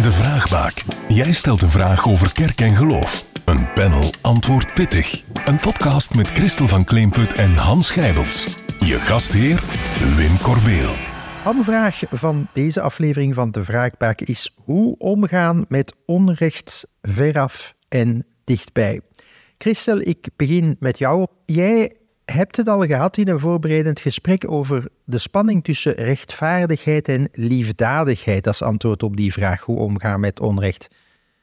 De Vraagbaak. Jij stelt een vraag over kerk en geloof. Een panel antwoordt pittig. Een podcast met Christel van Kleemput en Hans Gijbels. Je gastheer Wim Corbeel. vraag van deze aflevering van De Vraagbaak is hoe omgaan met onrecht veraf en dichtbij. Christel, ik begin met jou. Jij hebt het al gehad in een voorbereidend gesprek over de spanning tussen rechtvaardigheid en liefdadigheid als antwoord op die vraag hoe omgaan met onrecht.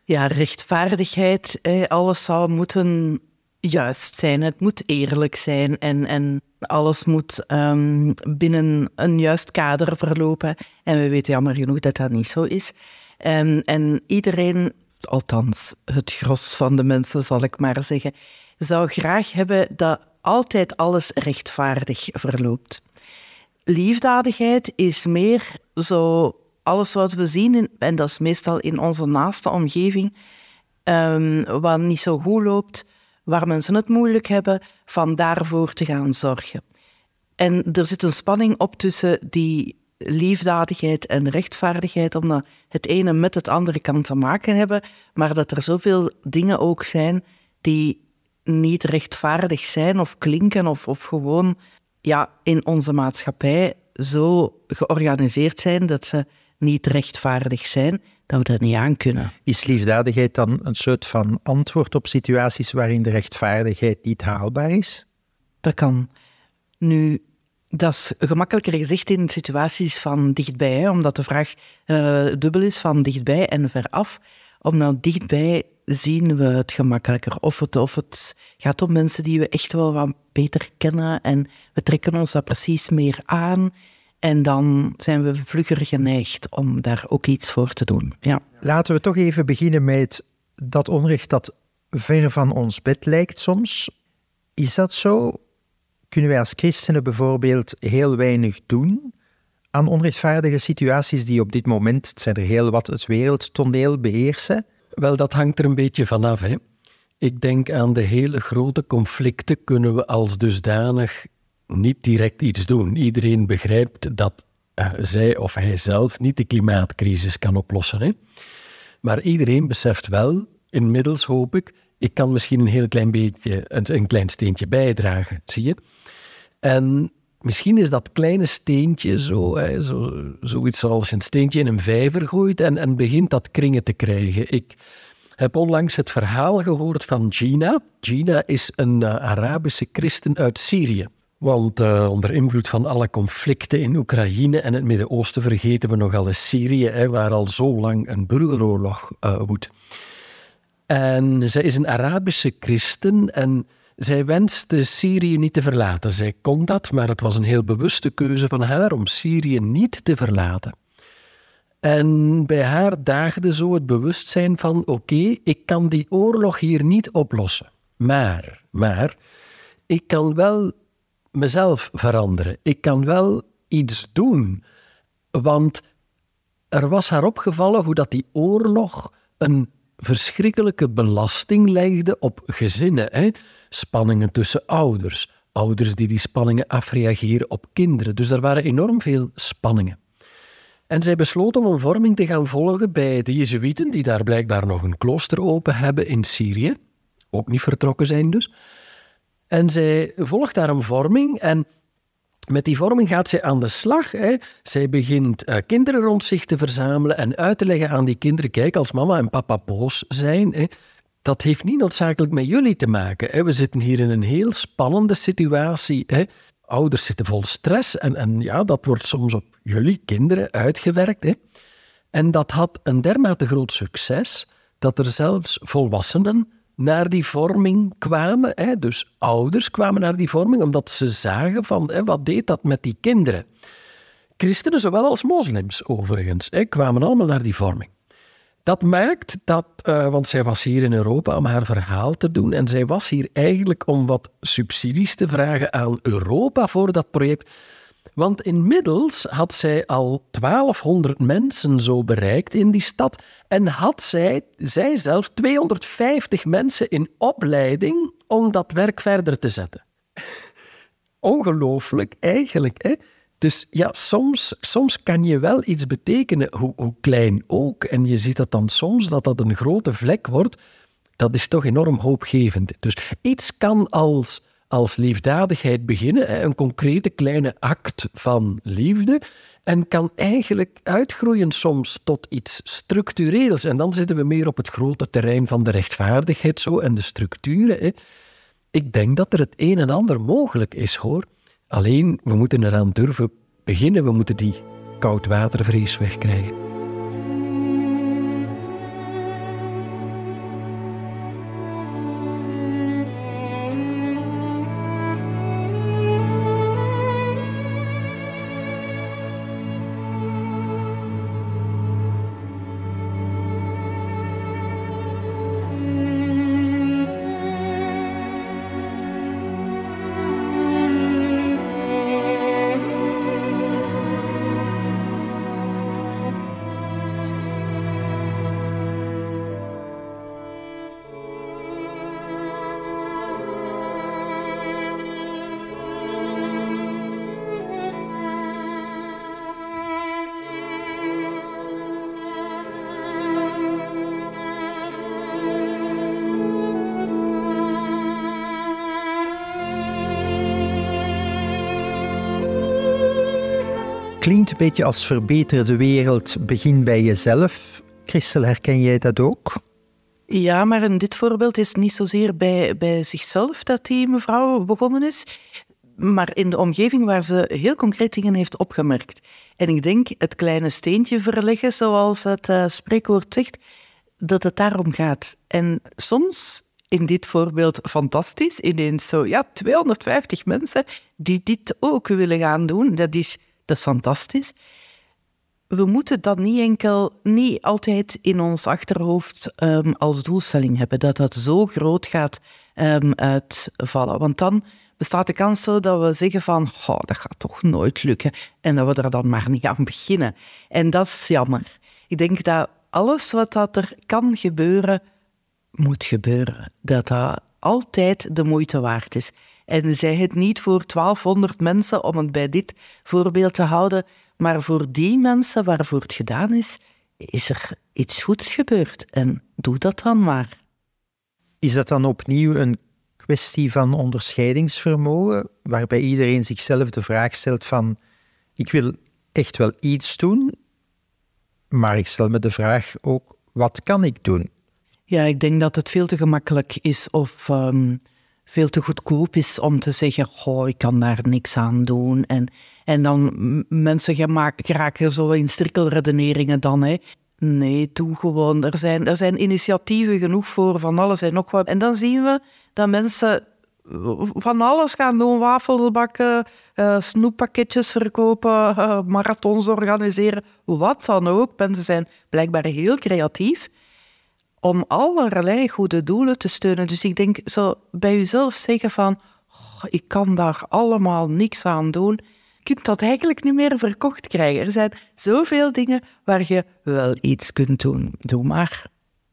Ja, rechtvaardigheid, alles zou moeten juist zijn, het moet eerlijk zijn en, en alles moet ehm, binnen een juist kader verlopen. En we weten jammer genoeg dat dat niet zo is. En, en iedereen, althans het gros van de mensen zal ik maar zeggen, zou graag hebben dat altijd alles rechtvaardig verloopt. Liefdadigheid is meer zo alles wat we zien, en dat is meestal in onze naaste omgeving, um, wat niet zo goed loopt, waar mensen het moeilijk hebben, van daarvoor te gaan zorgen. En er zit een spanning op tussen die liefdadigheid en rechtvaardigheid, omdat het ene met het andere kan te maken hebben, maar dat er zoveel dingen ook zijn die niet rechtvaardig zijn of klinken of, of gewoon ja, in onze maatschappij zo georganiseerd zijn dat ze niet rechtvaardig zijn, dat we dat niet aan kunnen. Is liefdadigheid dan een soort van antwoord op situaties waarin de rechtvaardigheid niet haalbaar is? Dat kan. Nu, dat is gemakkelijker gezegd in situaties van dichtbij, omdat de vraag uh, dubbel is van dichtbij en veraf. Omdat dichtbij zien we het gemakkelijker. Of het, of het gaat om mensen die we echt wel wat beter kennen en we trekken ons dat precies meer aan. En dan zijn we vlugger geneigd om daar ook iets voor te doen. Ja. Laten we toch even beginnen met dat onrecht dat ver van ons bed lijkt soms. Is dat zo? Kunnen wij als christenen bijvoorbeeld heel weinig doen aan onrechtvaardige situaties die op dit moment, het zijn er heel wat, het wereldtoneel beheersen? Wel, dat hangt er een beetje vanaf. Hè. Ik denk aan de hele grote conflicten kunnen we als dusdanig niet direct iets doen. Iedereen begrijpt dat uh, zij of hij zelf niet de klimaatcrisis kan oplossen. Hè. Maar iedereen beseft wel, inmiddels hoop ik, ik kan misschien een heel klein beetje, een, een klein steentje bijdragen, zie je? En misschien is dat kleine steentje zo, hè, zo, zoiets zoals je een steentje in een vijver gooit en, en begint dat kringen te krijgen. Ik heb onlangs het verhaal gehoord van Gina. Gina is een uh, Arabische christen uit Syrië. Want uh, onder invloed van alle conflicten in Oekraïne en het Midden-Oosten vergeten we nogal eens Syrië, hè, waar al zo lang een burgeroorlog uh, woedt. En zij is een Arabische christen en zij wenste Syrië niet te verlaten. Zij kon dat, maar het was een heel bewuste keuze van haar om Syrië niet te verlaten. En bij haar daagde zo het bewustzijn van: oké, ik kan die oorlog hier niet oplossen. Maar, maar, ik kan wel mezelf veranderen. Ik kan wel iets doen. Want er was haar opgevallen hoe dat die oorlog een verschrikkelijke belasting legde op gezinnen. Hè? Spanningen tussen ouders, ouders die die spanningen afreageren op kinderen. Dus er waren enorm veel spanningen. En zij besloot om een vorming te gaan volgen bij de Jezuïeten, die daar blijkbaar nog een klooster open hebben in Syrië. Ook niet vertrokken zijn dus. En zij volgt daar een vorming en met die vorming gaat zij aan de slag. Hè. Zij begint uh, kinderen rond zich te verzamelen en uit te leggen aan die kinderen: kijk, als mama en papa boos zijn, hè, dat heeft niet noodzakelijk met jullie te maken. Hè. We zitten hier in een heel spannende situatie. Hè. Ouders zitten vol stress en, en ja, dat wordt soms op jullie kinderen uitgewerkt. Hè. En dat had een dermate groot succes dat er zelfs volwassenen naar die vorming kwamen. Dus ouders kwamen naar die vorming omdat ze zagen van hè, wat deed dat met die kinderen. Christenen zowel als moslims overigens hè, kwamen allemaal naar die vorming. Dat maakt dat, uh, want zij was hier in Europa om haar verhaal te doen en zij was hier eigenlijk om wat subsidies te vragen aan Europa voor dat project. Want inmiddels had zij al 1200 mensen zo bereikt in die stad en had zij, zij zelf 250 mensen in opleiding om dat werk verder te zetten. Ongelooflijk, eigenlijk. Hè? Dus ja, soms, soms kan je wel iets betekenen, hoe, hoe klein ook. En je ziet dat dan soms dat dat een grote vlek wordt. Dat is toch enorm hoopgevend. Dus iets kan als, als liefdadigheid beginnen, een concrete kleine act van liefde, en kan eigenlijk uitgroeien soms tot iets structureels. En dan zitten we meer op het grote terrein van de rechtvaardigheid zo, en de structuren. Ik denk dat er het een en ander mogelijk is, hoor. Alleen, we moeten eraan durven beginnen. We moeten die koudwatervrees wegkrijgen. Klinkt een beetje als verbeter de wereld, begin bij jezelf. Christel, herken jij dat ook? Ja, maar in dit voorbeeld is niet zozeer bij, bij zichzelf dat die mevrouw begonnen is, maar in de omgeving waar ze heel concreet dingen heeft opgemerkt. En ik denk het kleine steentje verleggen, zoals het uh, spreekwoord zegt, dat het daarom gaat. En soms, in dit voorbeeld fantastisch, ineens zo, ja, 250 mensen die dit ook willen gaan doen. Dat is dat is fantastisch. We moeten dat niet enkel, niet altijd in ons achterhoofd um, als doelstelling hebben, dat dat zo groot gaat um, uitvallen. Want dan bestaat de kans zo dat we zeggen van, oh, dat gaat toch nooit lukken. En dat we er dan maar niet aan beginnen. En dat is jammer. Ik denk dat alles wat dat er kan gebeuren, moet gebeuren. Dat dat altijd de moeite waard is. En zij het niet voor 1200 mensen, om het bij dit voorbeeld te houden, maar voor die mensen waarvoor het gedaan is, is er iets goeds gebeurd. En doe dat dan maar. Is dat dan opnieuw een kwestie van onderscheidingsvermogen, waarbij iedereen zichzelf de vraag stelt van, ik wil echt wel iets doen, maar ik stel me de vraag ook, wat kan ik doen? Ja, ik denk dat het veel te gemakkelijk is of um, veel te goedkoop is om te zeggen, oh, ik kan daar niks aan doen. En, en dan mensen geraken zo in strikkelredeneringen dan. Hè. Nee, doe gewoon. Er zijn, er zijn initiatieven genoeg voor van alles en nog wat. En dan zien we dat mensen van alles gaan doen. Wafels bakken, uh, snoeppakketjes verkopen, uh, marathons organiseren. Wat dan ook. Mensen zijn blijkbaar heel creatief om allerlei goede doelen te steunen. Dus ik denk, zo bij jezelf zeggen van, ik kan daar allemaal niks aan doen. Je kunt dat eigenlijk niet meer verkocht krijgen. Er zijn zoveel dingen waar je wel iets kunt doen. Doe maar.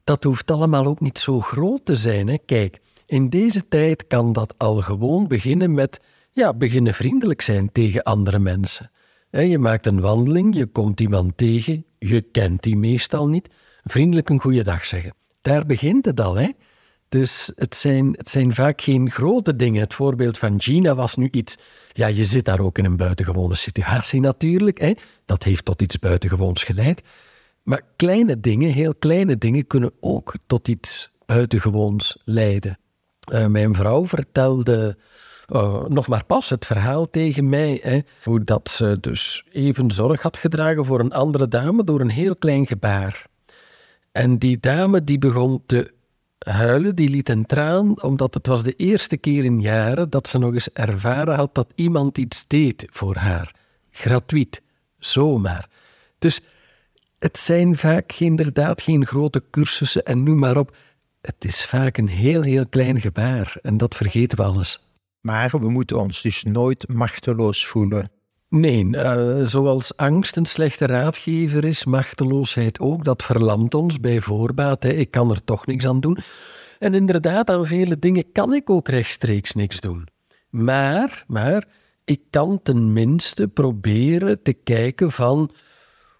Dat hoeft allemaal ook niet zo groot te zijn. Hè? Kijk, in deze tijd kan dat al gewoon beginnen met ja, beginnen vriendelijk zijn tegen andere mensen. Je maakt een wandeling, je komt iemand tegen, je kent die meestal niet vriendelijk een goede dag zeggen. Daar begint het al, hè? Dus het zijn, het zijn vaak geen grote dingen. Het voorbeeld van Gina was nu iets. Ja, je zit daar ook in een buitengewone situatie natuurlijk. Hè? Dat heeft tot iets buitengewoons geleid. Maar kleine dingen, heel kleine dingen, kunnen ook tot iets buitengewoons leiden. Uh, mijn vrouw vertelde uh, nog maar pas het verhaal tegen mij. Hè, hoe dat ze dus even zorg had gedragen voor een andere dame door een heel klein gebaar. En die dame die begon te huilen, die liet een traan, omdat het was de eerste keer in jaren dat ze nog eens ervaren had dat iemand iets deed voor haar. Gratuit, zomaar. Dus het zijn vaak inderdaad geen grote cursussen en noem maar op. Het is vaak een heel, heel klein gebaar en dat vergeten we alles. Maar we moeten ons dus nooit machteloos voelen. Nee, uh, zoals angst een slechte raadgever is, machteloosheid ook. Dat verlamt ons bij voorbaat. Hè. Ik kan er toch niks aan doen. En inderdaad, aan vele dingen kan ik ook rechtstreeks niks doen. Maar, maar ik kan tenminste proberen te kijken van,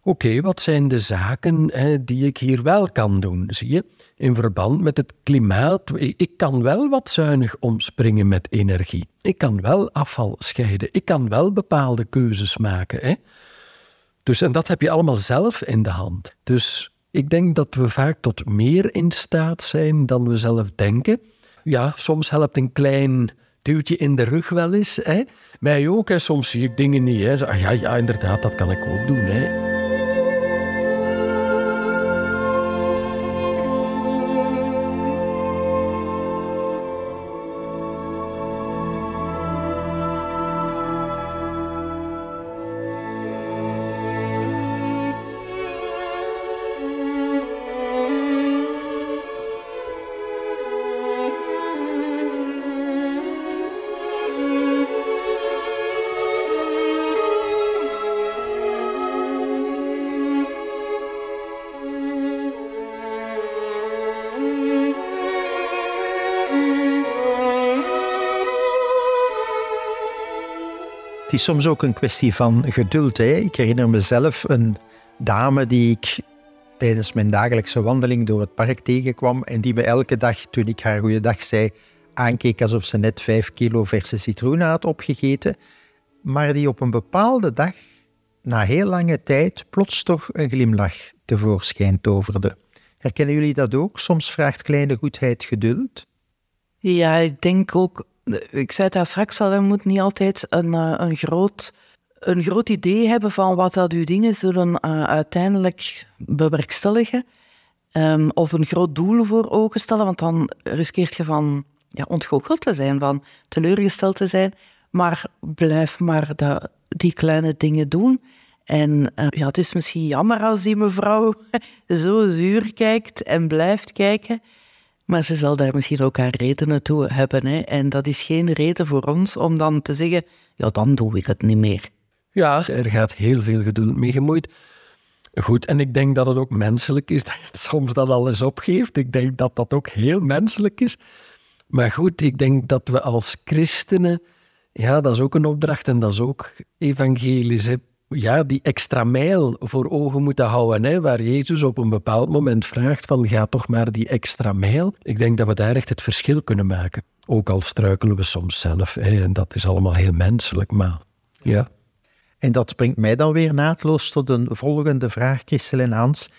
oké, wat zijn de zaken hè, die ik hier wel kan doen? Zie je, in verband met het klimaat, ik kan wel wat zuinig omspringen met energie. Ik kan wel afval scheiden. Ik kan wel bepaalde keuzes maken. Hè? Dus, en dat heb je allemaal zelf in de hand. Dus ik denk dat we vaak tot meer in staat zijn dan we zelf denken. Ja, soms helpt een klein duwtje in de rug wel eens. Hè? Mij ook, hè. soms zie ik dingen niet. Hè. Ah, ja, ja, inderdaad, dat kan ik ook doen. Hè. Het is soms ook een kwestie van geduld. Hè? Ik herinner mezelf een dame die ik tijdens mijn dagelijkse wandeling door het park tegenkwam en die me elke dag, toen ik haar goeiedag zei, aankeek alsof ze net vijf kilo verse citroenen had opgegeten, maar die op een bepaalde dag, na heel lange tijd, plots toch een glimlach tevoorschijn toverde. Herkennen jullie dat ook? Soms vraagt kleine goedheid geduld. Ja, ik denk ook ik zei het daar straks al, je moet niet altijd een, eh, een, groot, een groot idee hebben van wat dat uw dingen zullen uh, uiteindelijk bewerkstelligen. Um, of een groot doel voor ogen stellen, want dan riskeert je van ja, ontgoocheld te zijn, van teleurgesteld te zijn. Maar blijf maar die kleine dingen doen. En uh, ja, het is misschien jammer als die mevrouw zo zuur kijkt en blijft kijken. Maar ze zal daar misschien ook haar redenen toe hebben. Hè? En dat is geen reden voor ons om dan te zeggen, ja, dan doe ik het niet meer. Ja, er gaat heel veel geduld mee gemoeid. Goed, en ik denk dat het ook menselijk is dat je soms dat alles opgeeft. Ik denk dat dat ook heel menselijk is. Maar goed, ik denk dat we als christenen, ja, dat is ook een opdracht en dat is ook evangelisch ja, die extra mijl voor ogen moeten houden, hè, waar Jezus op een bepaald moment vraagt van ga toch maar die extra mijl. Ik denk dat we daar echt het verschil kunnen maken. Ook al struikelen we soms zelf, hè, en dat is allemaal heel menselijk, maar ja. En dat brengt mij dan weer naadloos tot een volgende vraag, Christel en Hans.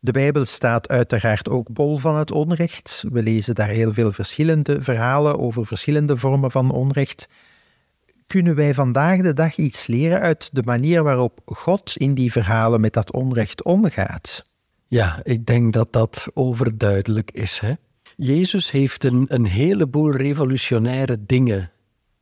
De Bijbel staat uiteraard ook bol van het onrecht. We lezen daar heel veel verschillende verhalen over verschillende vormen van onrecht kunnen wij vandaag de dag iets leren uit de manier waarop God in die verhalen met dat onrecht omgaat? Ja, ik denk dat dat overduidelijk is. Hè? Jezus heeft een, een heleboel revolutionaire dingen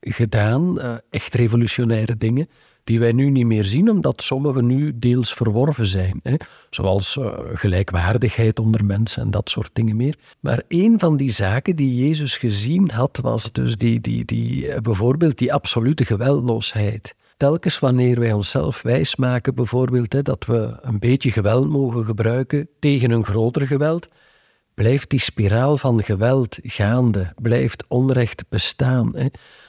gedaan, uh, echt revolutionaire dingen die wij nu niet meer zien, omdat sommige nu deels verworven zijn. Hè? Zoals uh, gelijkwaardigheid onder mensen en dat soort dingen meer. Maar een van die zaken die Jezus gezien had, was dus die, die, die, uh, bijvoorbeeld die absolute geweldloosheid. Telkens wanneer wij onszelf wijsmaken, bijvoorbeeld hè, dat we een beetje geweld mogen gebruiken tegen een groter geweld, blijft die spiraal van geweld gaande, blijft onrecht bestaan. Hè?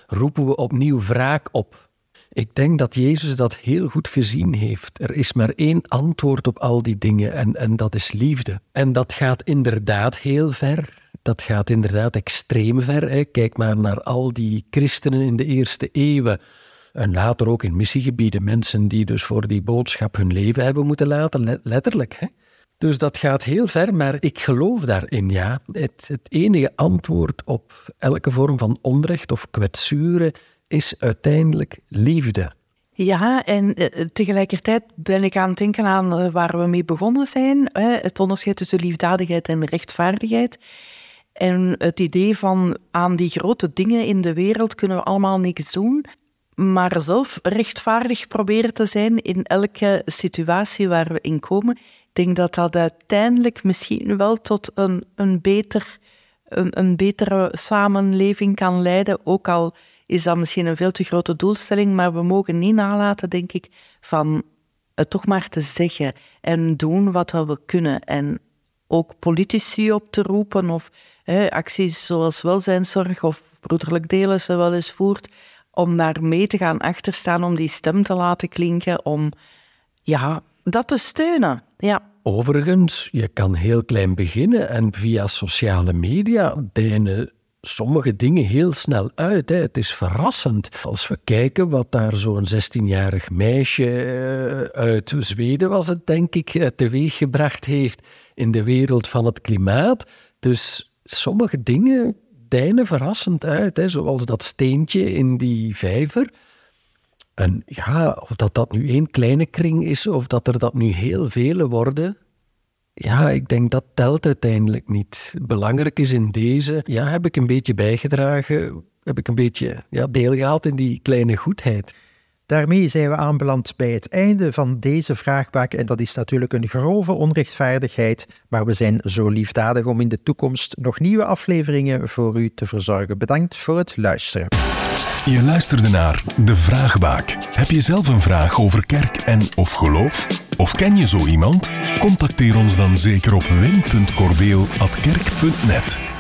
Roepen we opnieuw wraak op ik denk dat Jezus dat heel goed gezien heeft. Er is maar één antwoord op al die dingen en, en dat is liefde. En dat gaat inderdaad heel ver. Dat gaat inderdaad extreem ver. Kijk maar naar al die christenen in de eerste eeuwen. En later ook in missiegebieden. Mensen die dus voor die boodschap hun leven hebben moeten laten, letterlijk. Hè. Dus dat gaat heel ver, maar ik geloof daarin, ja. Het, het enige antwoord op elke vorm van onrecht of kwetsuren is uiteindelijk liefde. Ja, en eh, tegelijkertijd ben ik aan het denken aan eh, waar we mee begonnen zijn. het onderscheid tussen liefdadigheid en rechtvaardigheid. En het idee van aan die grote dingen in de wereld kunnen we allemaal niks doen, maar zelf rechtvaardig proberen te zijn in elke situatie waar we in komen. Ik denk dat dat uiteindelijk misschien wel tot een, een, beter, een, een betere samenleving kan leiden, ook al is dat misschien een veel te grote doelstelling, maar we mogen niet nalaten, denk ik, van het toch maar te zeggen en doen wat we kunnen. En ook politici op te roepen of hè, acties zoals welzijnszorg of broederlijk delen ze wel eens voert, om daar mee te gaan achterstaan, om die stem te laten klinken, om ja, dat te steunen. Ja. Overigens, je kan heel klein beginnen en via sociale media deinen sommige dingen heel snel uit. Hè. Het is verrassend. Als we kijken wat daar zo'n 16-jarig meisje eh, uit Zweden was het, denk ik, eh, teweeggebracht heeft in de wereld van het klimaat. Dus sommige dingen deinen verrassend uit, hè. zoals dat steentje in die vijver. En ja, of dat dat nu één kleine kring is, of dat er dat nu heel vele worden, ja, ik denk dat telt uiteindelijk niet. Belangrijk is in deze, ja, heb ik een beetje bijgedragen, heb ik een beetje ja, deel gehad in die kleine goedheid. Daarmee zijn we aanbeland bij het einde van deze vraagbak en dat is natuurlijk een grove onrechtvaardigheid, maar we zijn zo liefdadig om in de toekomst nog nieuwe afleveringen voor u te verzorgen. Bedankt voor het luisteren. Je luisterde naar De Vraagbaak. Heb je zelf een vraag over kerk en of geloof? Of ken je zo iemand? Contacteer ons dan zeker op wim.corbeel.kerk.net.